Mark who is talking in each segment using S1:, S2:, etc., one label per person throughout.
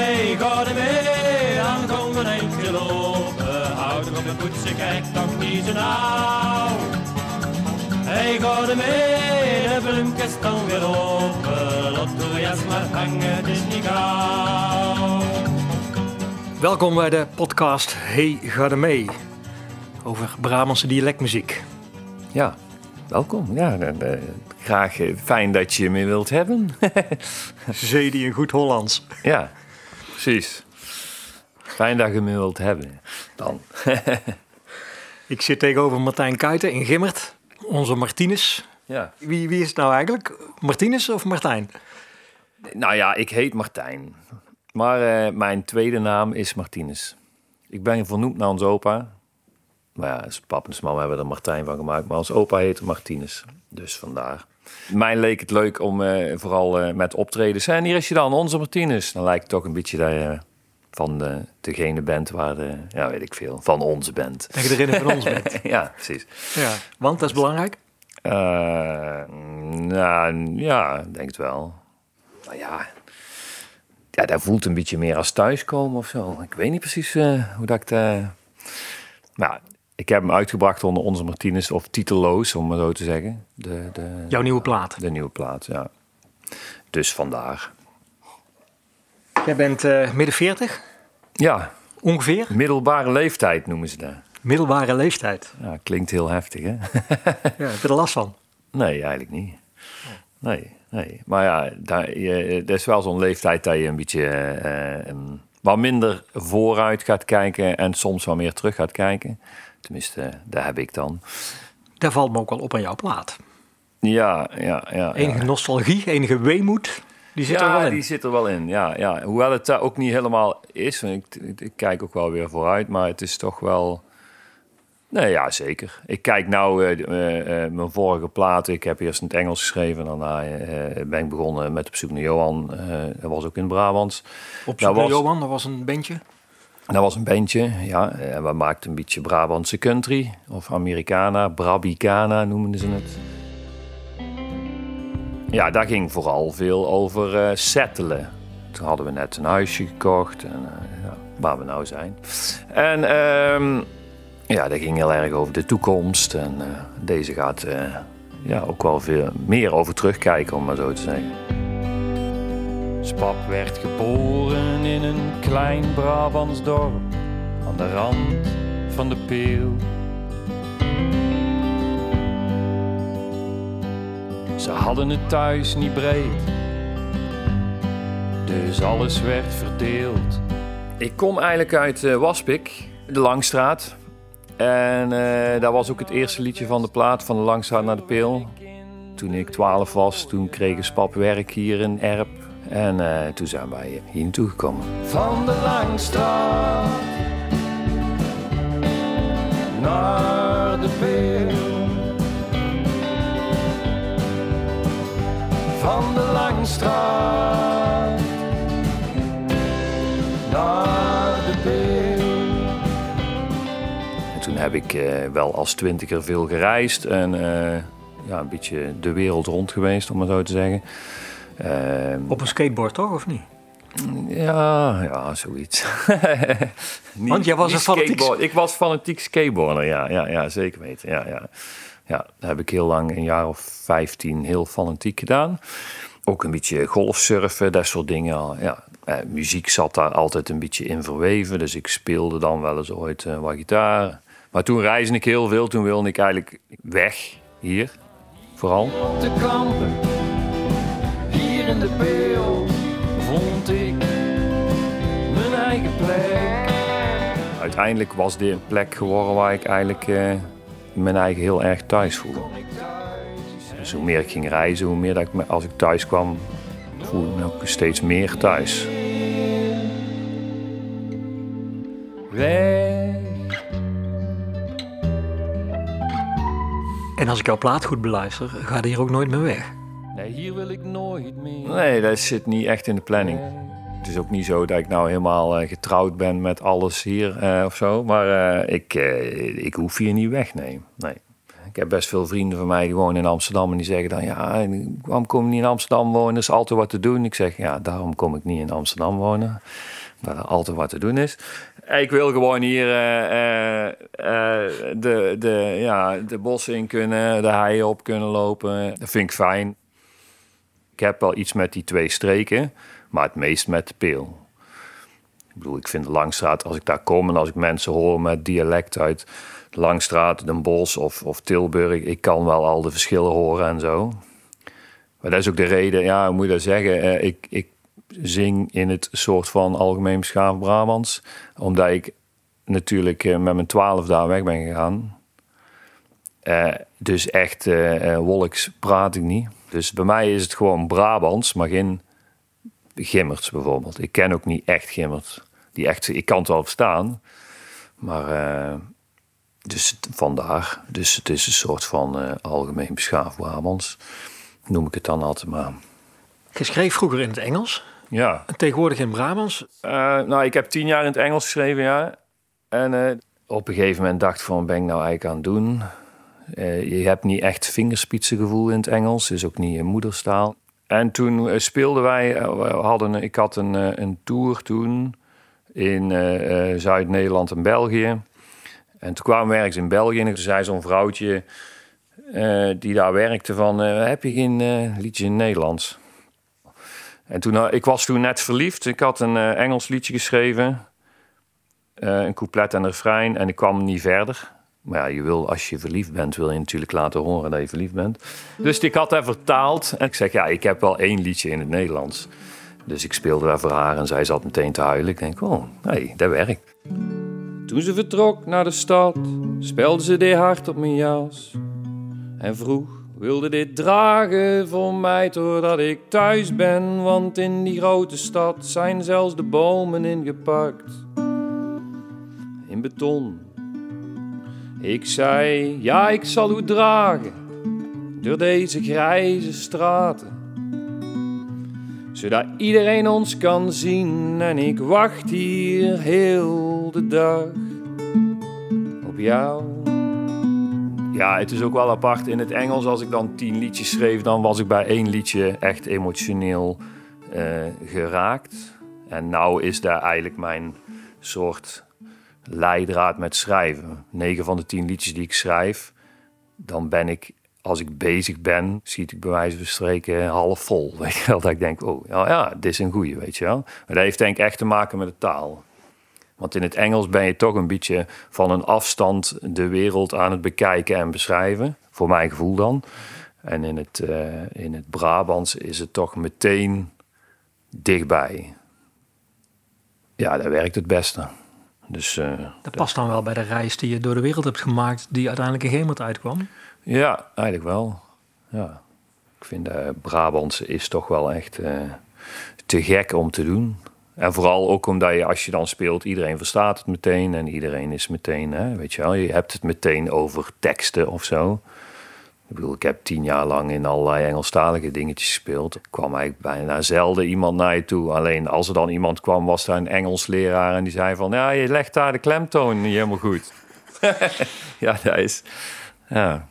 S1: Hey, ga er mee, dan kom een eindje lopen. Houd op de poetsen, kijk toch niet zo nauw. Hey, ga er mee, de bloemkist dan weer open. Lot de jas maar hangen, het is niet gauw.
S2: Welkom bij de podcast Hey, ga er mee. Over Brabantse dialectmuziek.
S3: Ja, welkom. Ja, eh, eh, graag eh, fijn dat je me wilt hebben.
S2: Zedie in goed Hollands.
S3: ja, precies. Fijn dat je me wilt hebben. Dan.
S2: Ik zit tegenover Martijn Kuiten in Gimmert. Onze Martinus.
S3: ja.
S2: Wie, wie is het nou eigenlijk? Martinus of Martijn?
S3: Nou ja, ik heet Martijn. Maar eh, mijn tweede naam is Martinus. Ik ben vernoemd naar ons opa. Maar ja, zijn pap en zijn mama hebben er Martijn van gemaakt. Maar ons opa heette Martinus. Dus vandaar. Mij leek het leuk om eh, vooral eh, met optredens. En hier is je dan, onze Martinus. Dan lijkt het toch een beetje dat je van de, degene bent waar de, ja, weet ik veel, van onze bent.
S2: Dat je erin van ons bent.
S3: ja, precies.
S2: Ja, want dat is belangrijk.
S3: Eh, nou, ja, ik denk het wel. Nou ja, ja, dat voelt een beetje meer als thuiskomen of zo. Ik weet niet precies eh, hoe dat ik... eh, Nou, ik heb hem uitgebracht onder onze Martinez, of titelloos, om maar zo te zeggen. De, de,
S2: Jouw nieuwe plaat.
S3: de nieuwe plaat, ja. Dus vandaar.
S2: Jij bent eh, midden 40,
S3: Ja,
S2: ongeveer.
S3: middelbare leeftijd noemen ze dat.
S2: Middelbare leeftijd.
S3: Ja, klinkt heel heftig, hè?
S2: Ja, heb je er last van?
S3: Nee, eigenlijk niet. Nee, nee. Maar ja, daar, je, dat is wel zo'n leeftijd dat je een beetje eh, een- wat minder vooruit gaat kijken en soms wat meer terug gaat kijken. Tenminste, dat heb ik dan.
S2: Daar valt me ook wel op aan jouw plaat.
S3: Ja, ja, ja.
S2: Enige
S3: ja.
S2: nostalgie, enige weemoed, die zit er wel
S3: ja,
S2: in.
S3: die zit er wel in. Ja, ja. Hoewel het daar ook niet helemaal is. want Ik, ik, ik kijk ook wel weer vooruit, maar het is toch wel. Nee, ja, zeker. Ik kijk nou eh, mijn vorige platen. Ik heb eerst in het Engels geschreven. Daarna ben ik begonnen met Op zoek naar Johan. dat was ook in het Brabants.
S2: Op zoek naar Johan, dat was een bandje.
S3: Dat was een bandje, ja. En we maakten een beetje Brabantse country. Of Americana, Brabicana noemden ze het. Ja, daar ging vooral veel over eh settelen. Toen hadden we net een huisje gekocht. En, eh, ja, waar we nou zijn. En ehm, ja, dat ging heel erg over de toekomst. En eh, deze gaat eh, ja, ook wel veel meer over terugkijken, om maar zo te zeggen. Spap werd geboren in een klein Brabants dorp aan de rand van de Peel. Ze hadden het thuis niet breed, dus alles werd verdeeld. Ik kom eigenlijk uit eh, Waspik, de Langstraat. En eh, dat was ook het eerste liedje van de plaat van de Langstraat naar de Peel. Toen ik 12 was, toen kreeg een pap werk hier in Erp. En eh, toen zijn wij hier naartoe gekomen. Van de Langstraat naar de Peel. Van de Langstraat naar de Peel. En toen heb ik eh, wel als twintiger veel gereisd en eh, ja, een beetje de wereld rond geweest, om maar zo te zeggen. Ehm,
S2: Op een skateboard toch, of niet?
S3: ja, ja, zoiets. Niet-
S2: Want jij was een fanatiek-
S3: skateboard. Ik was fanatiek skateboarder, ja, ja, ja zeker weten. Ja, ja. ja, dat heb ik heel lang, een jaar of 15, heel fanatiek gedaan. Ook een beetje golfsurfen, dat soort dingen. Ja, eh, muziek zat daar altijd een beetje in verweven. Dus ik speelde dan wel eens ooit eh, wat gitaar. Maar toen reisde ik heel veel. Toen wilde ik eigenlijk weg, hier, vooral. Op de kampen, de Peel, vond ik mijn eigen plek. Uiteindelijk was dit een plek geworden waar ik eigenlijk eh, mijn eigen heel erg thuis voelde. Dus hoe meer ik ging reizen, hoe meer dat ik me, als ik thuis kwam, voelde ik me ook steeds meer thuis. Weg.
S2: En als ik jouw plaat goed beluister, ga je hier ook nooit meer weg.
S3: Nee, hier wil ik nooit meer. Nee, dat zit niet echt in de planning. Het is ook niet zo dat ik nou helemaal eh, getrouwd ben met alles hier eh, of zo. Maar eh, ik, ik hoef hier niet weg, nee. nee. Ik heb best veel vrienden van mij die wonen in Amsterdam en die zeggen dan, ja, waarom kom je niet in Amsterdam wonen? Er is altijd wat te doen. Ik zeg, ja, daarom kom ik niet in Amsterdam wonen. Waar er altijd wat te doen is. Ik wil gewoon hier uh, uh, de, de, ja, de bossen in kunnen, de heien op kunnen lopen. Dat vind ik fijn. Ik heb wel iets met die twee streken, maar het meest met de peel. Ik bedoel, ik vind de Langstraat, als ik daar kom en als ik mensen hoor met dialect uit Langstraat, Den Bosch of, of Tilburg, ik kan wel al de verschillen horen en zo. Maar dat is ook de reden, ja, moet je dat zeggen? ik, ik zing in het soort van algemeen beschaafd Brabants. Omdat ik natuurlijk eh, met mijn twaalf daar weg ben gegaan. Uh, dus echt uh, wolks praat ik niet. Dus bij mij is het gewoon Brabants, maar geen Gimmerts bijvoorbeeld. Ik ken ook niet echt Gimmerts. Die echt, ik kan het wel verstaan, maar dus vandaar. Dus het is een soort van algemeen beschaafd Brabants. Noem ik het dan altijd maar.
S2: Je schreef vroeger in het Engels.
S3: Ja.
S2: Tegenwoordig in Brabants?
S3: Uh, nou, ik heb tien jaar in het Engels geschreven, ja. En op een gegeven moment dacht ik van, ben ik nou eigenlijk aan het doen? Uh, je hebt niet echt vingerspitsengevoel in het Engels, is ook niet je moederstaal. En toen speelden wij, we hadden, ik had een, een tour toen in Zuid-Nederland en België. En toen kwamen we ergens in België en toen zei zo'n vrouwtje die daar werkte van, heb je geen liedje in Nederlands? En toen, eh, ik was toen net verliefd. Ik had een Engels liedje geschreven. Een couplet en een refrein. En ik kwam niet verder. Maar ja, je wil, als je verliefd bent, wil je natuurlijk laten horen dat je verliefd bent. Dus ik had haar vertaald. En ik zeg, ja, ik heb wel één liedje in het Nederlands. Dus ik speelde daar voor haar en zij zat meteen te huilen. Ik denk, oh, nee, dat werkt. Toen ze vertrok naar de stad, speelde ze de hart op mijn jas. En vroeg wilde dit dragen voor mij totdat ik thuis ben, want in die grote stad zijn zelfs de bomen ingepakt. In beton. Ik zei, ja, ik zal u dragen door deze grijze straten, zodat iedereen ons kan zien en ik wacht hier heel de dag op jou. Ja, het is ook wel apart. In het Engels, als ik dan tien liedjes schreef, dan was ik bij één liedje echt emotioneel uh, geraakt. En nou is daar eigenlijk mijn soort leidraad met schrijven. Negen van de tien liedjes die ik schrijf, dan ben ik, als ik bezig ben, zie ik bij wijze van spreken half vol. Weet je wel, dat ik denk, oh ja, dit is een goeie, weet je wel. Maar dat heeft denk ik echt te maken met de taal. Want in het Engels ben je toch een beetje van een afstand de wereld aan het bekijken en beschrijven. Voor mijn gevoel dan. En in het, uh, in het Brabants is het toch meteen dichtbij. Ja, dat werkt het beste. Dus, uh,
S2: dat past dan wel bij de reis die je door de wereld hebt gemaakt, die uiteindelijk in Gemert uitkwam?
S3: Ja, eigenlijk wel. Ja. Ik vind uh, Brabantse is toch wel echt te gek om te doen. En vooral ook omdat je als je dan speelt, iedereen verstaat het meteen en iedereen is meteen, hè, weet je wel, je hebt het meteen over teksten of zo. Ik bedoel, ik heb tien jaar lang in allerlei Engelstalige dingetjes gespeeld. Er kwam eigenlijk bijna zelden iemand naar je toe. Alleen als er dan iemand kwam, was daar een Engels leraar en die zei van, ja, je legt daar de klemtoon niet helemaal goed. ja, dat is, ja.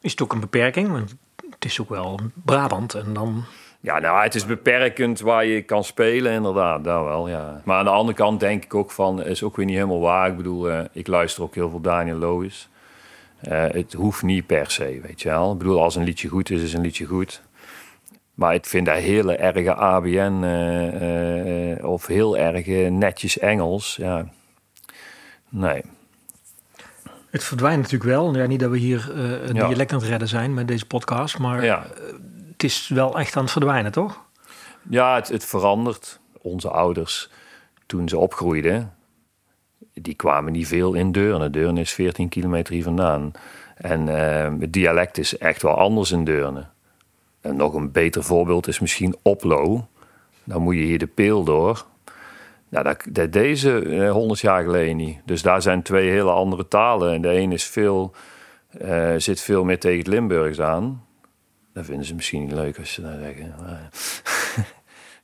S2: Is het ook een beperking? Want het is ook wel Brabant en dan
S3: ja, nou, het is beperkend waar je kan spelen, inderdaad. Dat wel, ja. Maar aan de andere kant denk ik ook van, is ook weer niet helemaal waar. Ik bedoel, uh, ik luister ook heel veel Daniel Lois. Uh, het hoeft niet per se, weet je wel. Ik bedoel, als een liedje goed is, is een liedje goed. Maar ik vind dat hele erge ABN uh, of heel erg netjes Engels, ja. Nee.
S2: Het verdwijnt natuurlijk wel. Ja, niet dat we hier een ja. dialect aan het redden zijn met deze podcast, maar... Ja het is wel echt aan het verdwijnen, toch?
S3: Ja, het, het verandert. Onze ouders, toen ze opgroeiden, die kwamen niet veel in Deurne. Deurne is 14 kilometer hier vandaan. En uh, het dialect is echt wel anders in Deurne. En nog een beter voorbeeld is misschien Oplo. Dan moet je hier de peel door. Nou, dat, dat deze uh, 100 jaar geleden niet. Dus daar zijn twee hele andere talen. En de een is veel, uh, zit veel meer tegen het Limburgs aan. Dat vinden ze misschien niet leuk als ze dat zeggen.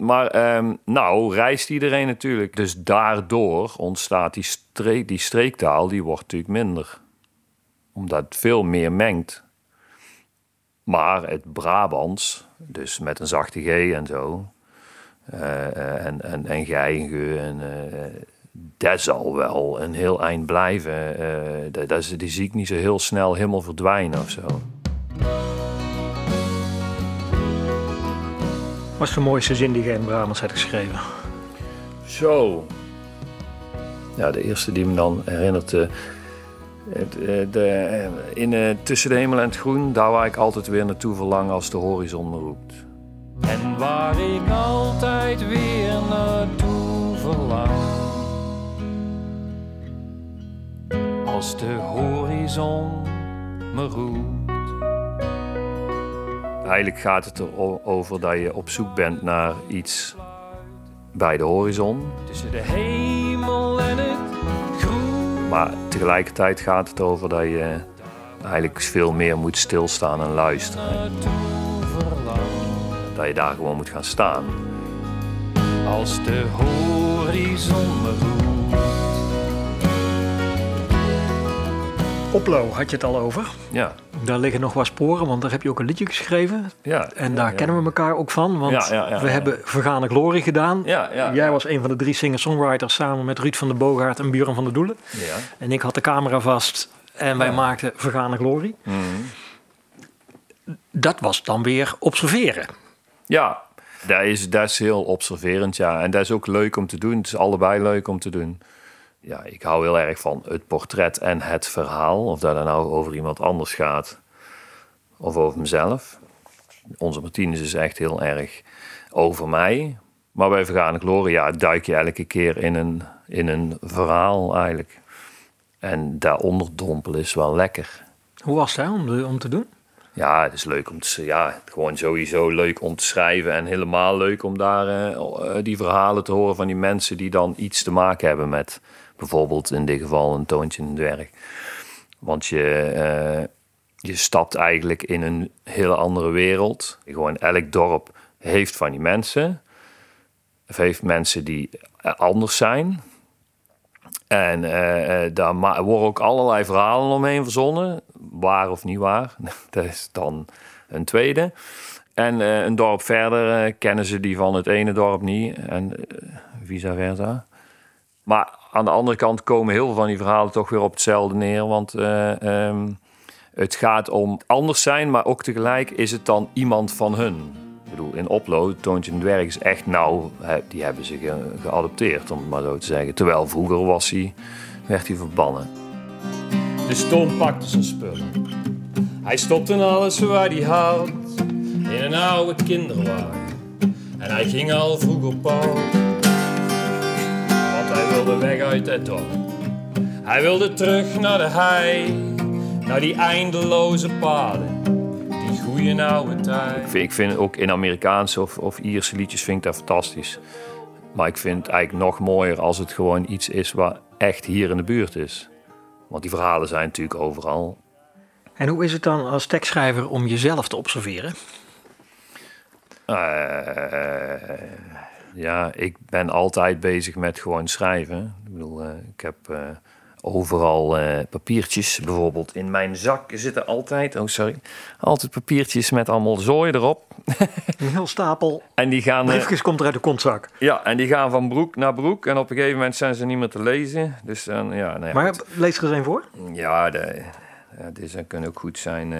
S3: Um, nou, reist iedereen natuurlijk. Dus daardoor ontstaat die, streek, die streektaal, die wordt natuurlijk minder. omdat het veel meer mengt. Maar het Brabants, dus met een zachte G en zo, uh, en, en, en ge en uh, dat zal wel een heel eind blijven. Uh, dat, die zie ik niet zo heel snel helemaal verdwijnen of zo.
S2: Wat is de mooiste zin die jij in Brabants hebt geschreven?
S3: Zo. Ja, de eerste die me dan herinnert. Uh, de, in, tussen de hemel en het groen, daar waar ik altijd weer naartoe verlang als de horizon me roept.
S1: En waar ik altijd weer naartoe verlang. Als de horizon me roept.
S3: Eigenlijk gaat het erover dat je op zoek bent naar iets bij de horizon.
S1: Tussen de hemel en het groen.
S3: Maar tegelijkertijd gaat het over dat je eigenlijk veel meer moet stilstaan en luisteren dat je daar gewoon moet gaan staan.
S1: Als de horizon me roept.
S2: Oplo had je het al over.
S3: Ja.
S2: Daar liggen nog wat sporen, want daar heb je ook een liedje geschreven.
S3: Ja.
S2: En daar kennen we elkaar ook van, want we hebben Vergane Glorie gedaan. Jij was een van de drie singer-songwriters samen met Ruud van der Boogaard en Buren van der Doelen.
S3: Ja.
S2: En ik had de camera vast en wij maakten Vergane Glorie.
S3: Mhm.
S2: Dat was dan weer observeren.
S3: Ja, dat is, dat is heel observerend, ja. En dat is ook leuk om te doen. Het is allebei leuk om te doen. Ja, ik hou heel erg van het portret en het verhaal. Of dat er nou over iemand anders gaat of over mezelf. Onze Martinez is echt heel erg over mij. Maar bij Vergane Gloria duik je elke keer in een, in een verhaal eigenlijk. En daaronder dompelen is wel lekker.
S2: Hoe was dat om, om te doen?
S3: Ja, het is leuk om te ja, gewoon sowieso leuk om te schrijven en helemaal leuk om daar eh, eh, die verhalen te horen van die mensen die dan iets te maken hebben met bijvoorbeeld in dit geval een toontje in het werk. Want je, uh, je stapt eigenlijk in een hele andere wereld. Gewoon elk dorp heeft van die mensen. Of heeft mensen die anders zijn. En uh, daar worden ook allerlei verhalen omheen verzonnen. Waar of niet waar. Dat is dan een tweede. En een dorp verder kennen ze die van het ene dorp niet. En vice versa. Maar aan de andere kant komen heel veel van die verhalen toch weer op hetzelfde neer. Want um, het gaat om anders zijn, maar ook tegelijk is het dan iemand van hun. Ik bedoel, in Oplo, Toontje het Werk is echt nou, die hebben ze ge geadopteerd, om het maar zo te zeggen. Terwijl vroeger was hij, werd hij verbannen.
S1: De storm pakte zijn spullen. Hij stopte alles waar hij had in een oude kinderwagen. En hij ging al vroeg op pad. Hij wilde weg uit het dorp. Hij wilde terug naar de hei, naar die eindeloze paden goede oude tijd.
S3: Ik vind, ik vind ook in Amerikaanse of, of Ierse liedjes vind ik dat fantastisch. Maar ik vind het eigenlijk nog mooier als het gewoon iets is wat echt hier in de buurt is. Want die verhalen zijn natuurlijk overal.
S2: En hoe is het dan als tekstschrijver om jezelf te observeren?
S3: Uh, ja, ik ben altijd bezig met gewoon schrijven. Ik bedoel, uh, ik heb uh, overal uh, papiertjes. Bijvoorbeeld in mijn zak zitten altijd, oh sorry, altijd papiertjes met allemaal zooi erop.
S2: Een heel stapel.
S3: En die gaan.
S2: Briefjes komt er uit de kontzak.
S3: Ja, en die gaan van broek naar broek. En op een gegeven moment zijn ze niet meer te lezen. Dus dan, ja, nou ja
S2: Maar lees er eens een voor?
S3: Ja, de, ja deze kunnen ook goed zijn. Uh,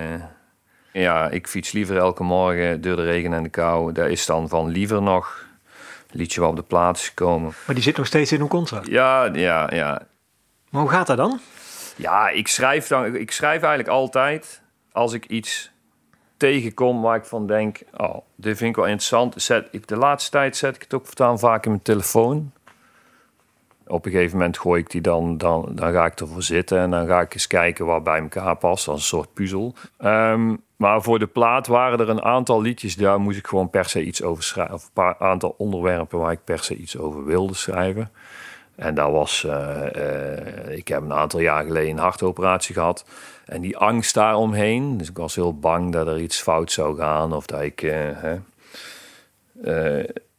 S3: ja, ik fiets liever elke morgen door de regen en de kou. Dat is dan van liever nog liedje wat op de plaats gekomen.
S2: Maar die zit nog steeds in een kontzak?
S3: Ja, ja, ja.
S2: Maar hoe gaat dat dan?
S3: Ja, ik schrijf, dan, ik schrijf eigenlijk altijd als ik iets tegenkom waar ik van denk... oh, dit vind ik wel interessant. Zet, ik, de laatste tijd zet ik het ook voortaan vaak in mijn telefoon. Op een gegeven moment gooi ik die dan, dan, dan ga ik ervoor zitten... en dan ga ik eens kijken wat bij elkaar past, als een soort puzzel. Um, maar voor de plaat waren er een aantal liedjes... daar moest ik gewoon per se iets over schrijven. Of een aantal onderwerpen waar ik per se iets over wilde schrijven... En dat was, uh, uh, ik heb een aantal jaar geleden een hartoperatie gehad. En die angst daaromheen, dus ik was heel bang dat er iets fout zou gaan of dat ik. Uh,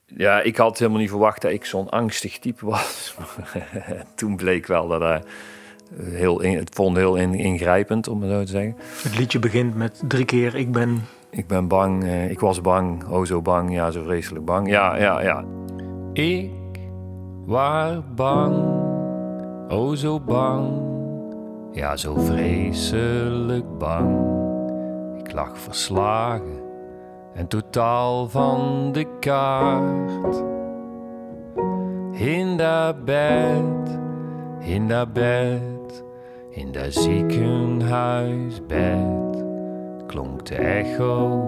S3: ja, ik had helemaal niet verwacht dat ik zo'n angstig type was. Toen bleek wel dat, heel in, het vond heel ingrijpend, om het zo te zeggen.
S2: Het liedje begint met drie keer ik ben...
S3: Ik ben bang, uh, ik was bang, oh zo bang, ja zo vreselijk bang. Ja, ja, ja.
S1: Ik was bang, oh zo bang, ja zo vreselijk bang. Ik lag verslagen en totaal van de kaart. In dat bed, in dat bed, in dat ziekenhuisbed klonk de echo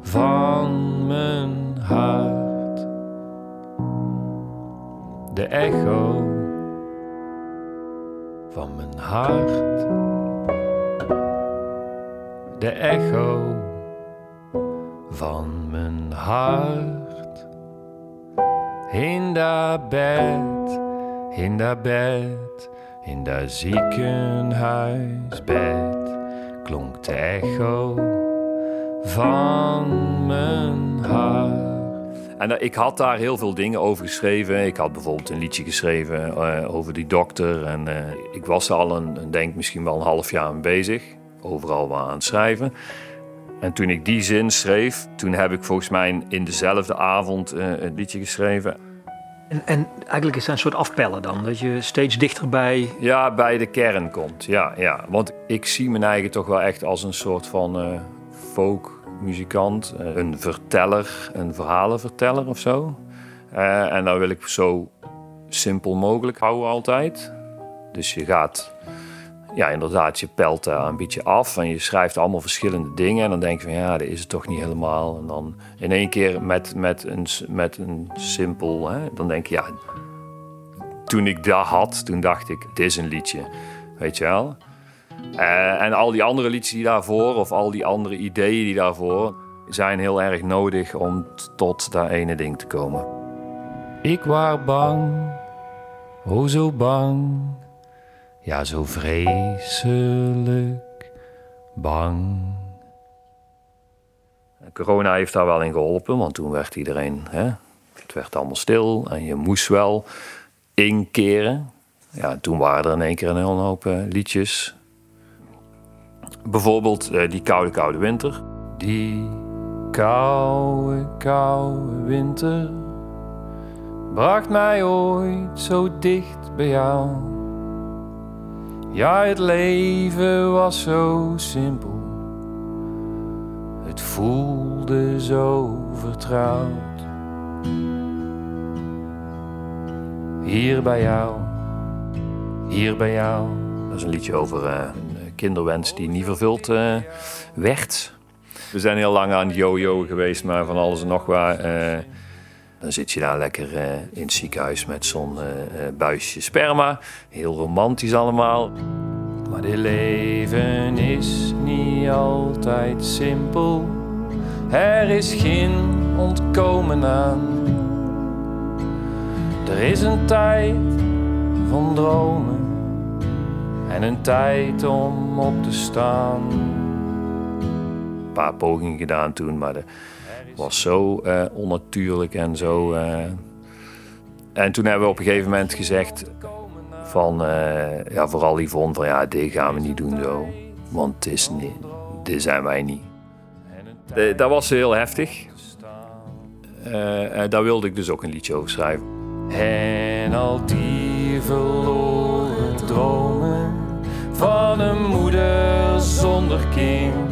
S1: van mijn hart. De echo van mijn hart. De echo van mijn hart. In dat bed, in dat bed, in dat ziekenhuisbed klonk de echo van mijn hart.
S3: En ik had daar heel veel dingen over geschreven. Ik had bijvoorbeeld een liedje geschreven uh, over die dokter. En uh, ik was al een, denk misschien wel een half jaar mee bezig. Overal aan het schrijven. En toen ik die zin schreef, toen heb ik volgens mij in dezelfde avond uh, het liedje geschreven.
S2: En, en, eigenlijk is het een soort afpellen dan, dat je steeds dichterbij...
S3: Ja, bij de kern komt, ja, ja. Want ik zie mijn eigen toch wel echt als een soort van uh, folkmuzikant. Uh, een verteller, een verhalenverteller of zo. en dan wil ik zo simpel mogelijk houden altijd. Dus je gaat ja, inderdaad, je pelt daar een beetje af en je schrijft allemaal verschillende dingen. En dan denk je van ja, dat is het toch niet helemaal. En dan in één keer met, met, een, met een simpel, hè, dan denk je ja, toen ik dat had, toen dacht ik, dit is een liedje. Weet je wel? Uh, en al die andere liedjes die daarvoor, of al die andere ideeën die daarvoor, zijn heel erg nodig om tot dat ene ding te komen.
S1: Ik was bang, oh zo bang ja, zo vreselijk bang.
S3: Corona heeft daar wel in geholpen, want toen werd iedereen, hè, het werd allemaal stil en je moest wel inkeren. Ja, toen waren er in één keer een hele hoop uh, liedjes. Bijvoorbeeld uh, die koude, koude winter.
S1: Die koude, koude winter bracht mij ooit zo dicht bij jou. Ja, het leven was zo simpel. Het voelde zo vertrouwd. Hier bij jou, hier bij jou.
S3: Dat is een liedje over uh, een kinderwens die niet vervuld uh, werd. We zijn heel lang aan het yo-yo geweest, maar van alles en nog wat. Uh, dan zit je daar lekker uh, in het ziekenhuis met zo'n uh, buisje sperma. Heel romantisch allemaal.
S1: Maar dit leven is niet altijd simpel. Er is geen ontkomen aan. Er is een tijd van dromen en een tijd om op te staan.
S3: Een paar pogingen gedaan toen, maar de was zo uh, onnatuurlijk en zo. Uh... En toen hebben we op een gegeven moment gezegd van, uh, ja, vooral Yvonne, van ja, dit gaan we niet doen zo. Want het is niet, dit zijn wij niet. De, dat was heel heftig. daar wilde ik dus ook een liedje over schrijven.
S1: En al die verloren dromen van een moeder zonder kind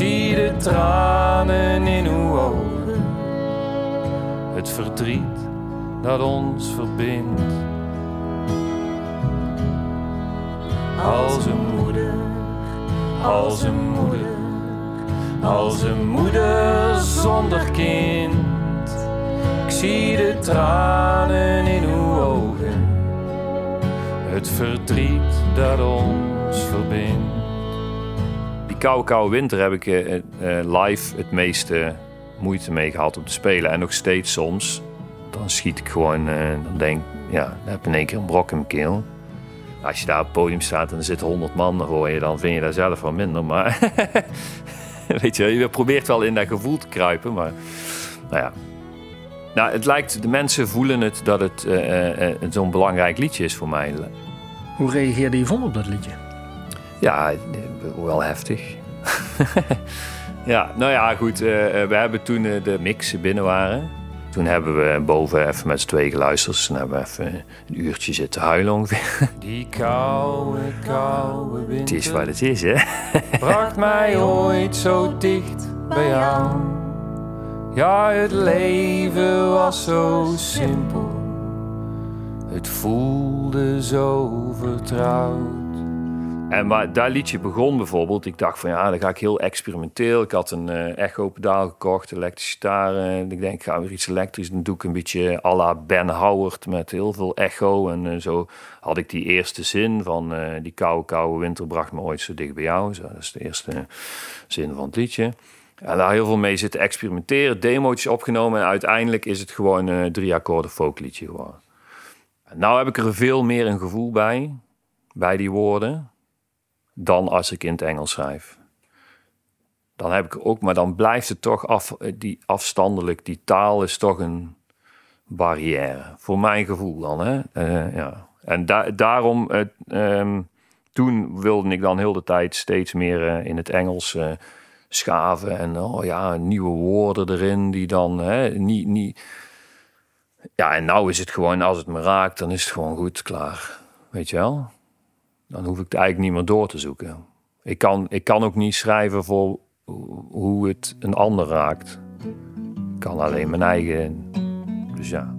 S1: zie de tranen in uw ogen, het verdriet dat ons verbindt. Als een moeder, als een moeder, als een moeder zonder kind. Ik zie de tranen in uw ogen, het verdriet dat ons verbindt
S3: koude, koude winter heb ik uh, live het meeste moeite mee gehad om te spelen. En nog steeds soms. Dan schiet ik gewoon, uh, dan denk ja, dan heb in één keer een brok in mijn keel. Als je daar op het podium staat en er zitten honderd man, dan je, dan vind je daar zelf wel minder. Maar weet je, je probeert wel in dat gevoel te kruipen, maar nou ja. Nou, het lijkt, de mensen voelen het dat het zo'n belangrijk liedje is voor mij.
S2: Hoe reageerde Yvonne op dat liedje?
S3: Ja, wel heftig. ja, nou ja, goed. Uh, we hebben toen de mixen binnen waren. Toen hebben we boven even met z'n twee geluisterd. Dus hebben we even een uurtje zitten huilen ongeveer. Die koude, koude winter. Het is wat het is, hè? bracht mij ooit zo dicht bij jou. Ja, het leven was zo simpel. Het voelde zo vertrouwd. En maar dat liedje begon bijvoorbeeld. Ik dacht van ja, dan ga ik heel experimenteel. Ik had een uh, echo-pedaal gekocht, elektrische gitaar. En ik denk, ik ga weer iets elektrisch. Dan doe ik een beetje à la Ben Howard met heel veel echo. En uh, zo had ik die eerste zin van uh, die koude, koude winter bracht me ooit zo dicht bij jou. Dat is de eerste zin van het liedje. En daar heel veel mee zitten experimenteren, demo's opgenomen. En uiteindelijk is het gewoon een drie akkoorden folkliedje geworden. En nou heb ik er veel meer een gevoel bij, bij die woorden dan als ik in het Engels schrijf. Dan heb ik ook, maar dan blijft het toch af, die afstandelijk. Die taal is toch een barrière, voor mijn gevoel dan. Hè? Uh, ja. En da daarom, uh, toen wilde ik dan heel de tijd steeds meer in het Engels schaven. En oh ja, nieuwe woorden erin die dan hè, niet, niet... Ja, en nou is het gewoon, als het me raakt, dan is het gewoon goed, klaar. Weet je wel? Dan hoef ik eigenlijk niet meer door te zoeken. Ik kan, ik kan ook niet schrijven voor hoe het een ander raakt. Ik kan alleen mijn eigen. Dus ja.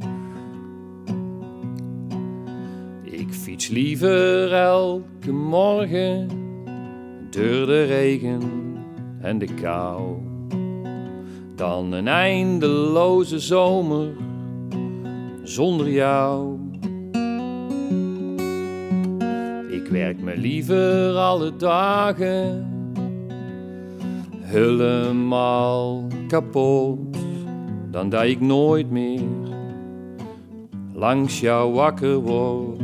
S3: Ik fiets liever elke morgen door de regen en de kou dan een eindeloze zomer zonder jou. Werk me liever alle dagen helemaal kapot dan dat ik nooit meer langs jou wakker word.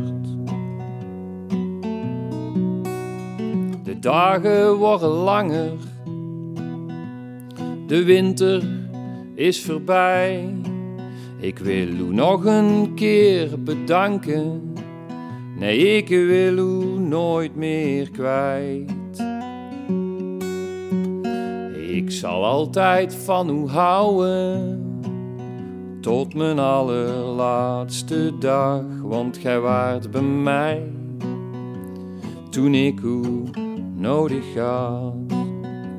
S3: De dagen worden langer, de winter is voorbij. Ik wil u nog een keer bedanken Nee, ik wil u nooit meer kwijt. Ik zal altijd van u houden, tot mijn allerlaatste dag, want gij waart bij mij toen ik u nodig had.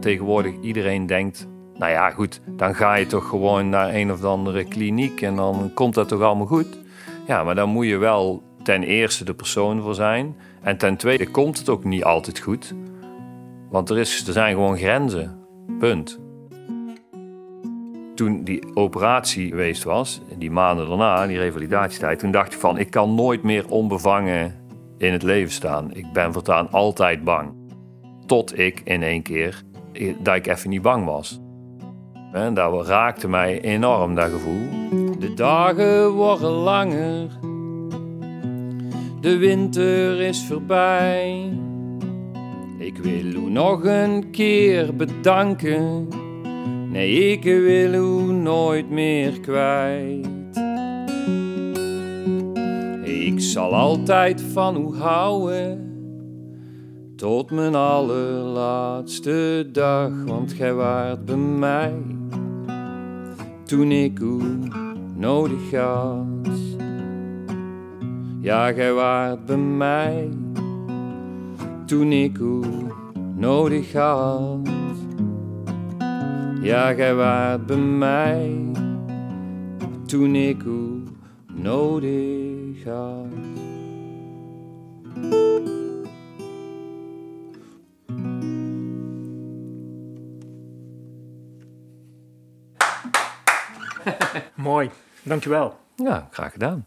S3: Tegenwoordig iedereen denkt, nou ja goed, dan ga je toch gewoon naar een of andere kliniek en dan komt dat toch allemaal goed. Ja, maar dan moet je wel ten eerste de persoon voor zijn. En ten tweede komt het ook niet altijd goed. Want er, is, er zijn gewoon grenzen. Punt. Toen die operatie geweest was, die maanden daarna, die revalidatietijd, toen dacht ik van ik kan nooit meer onbevangen in het leven staan. Ik ben voortaan altijd bang. Tot ik in één keer dat ik even niet bang was. En dat raakte mij enorm, dat gevoel. De dagen worden langer de winter is voorbij. Ik wil u nog een keer bedanken. Nee, ik wil u nooit meer kwijt. Ik zal altijd van u houden. Tot mijn allerlaatste dag, want gij waart bij mij toen ik u nodig had. Ja, gij waart bij mij toen ik u nodig had. Ja, gij waart bij mij toen ik u nodig had.
S2: Mooi, dankjewel.
S3: Ja, graag gedaan.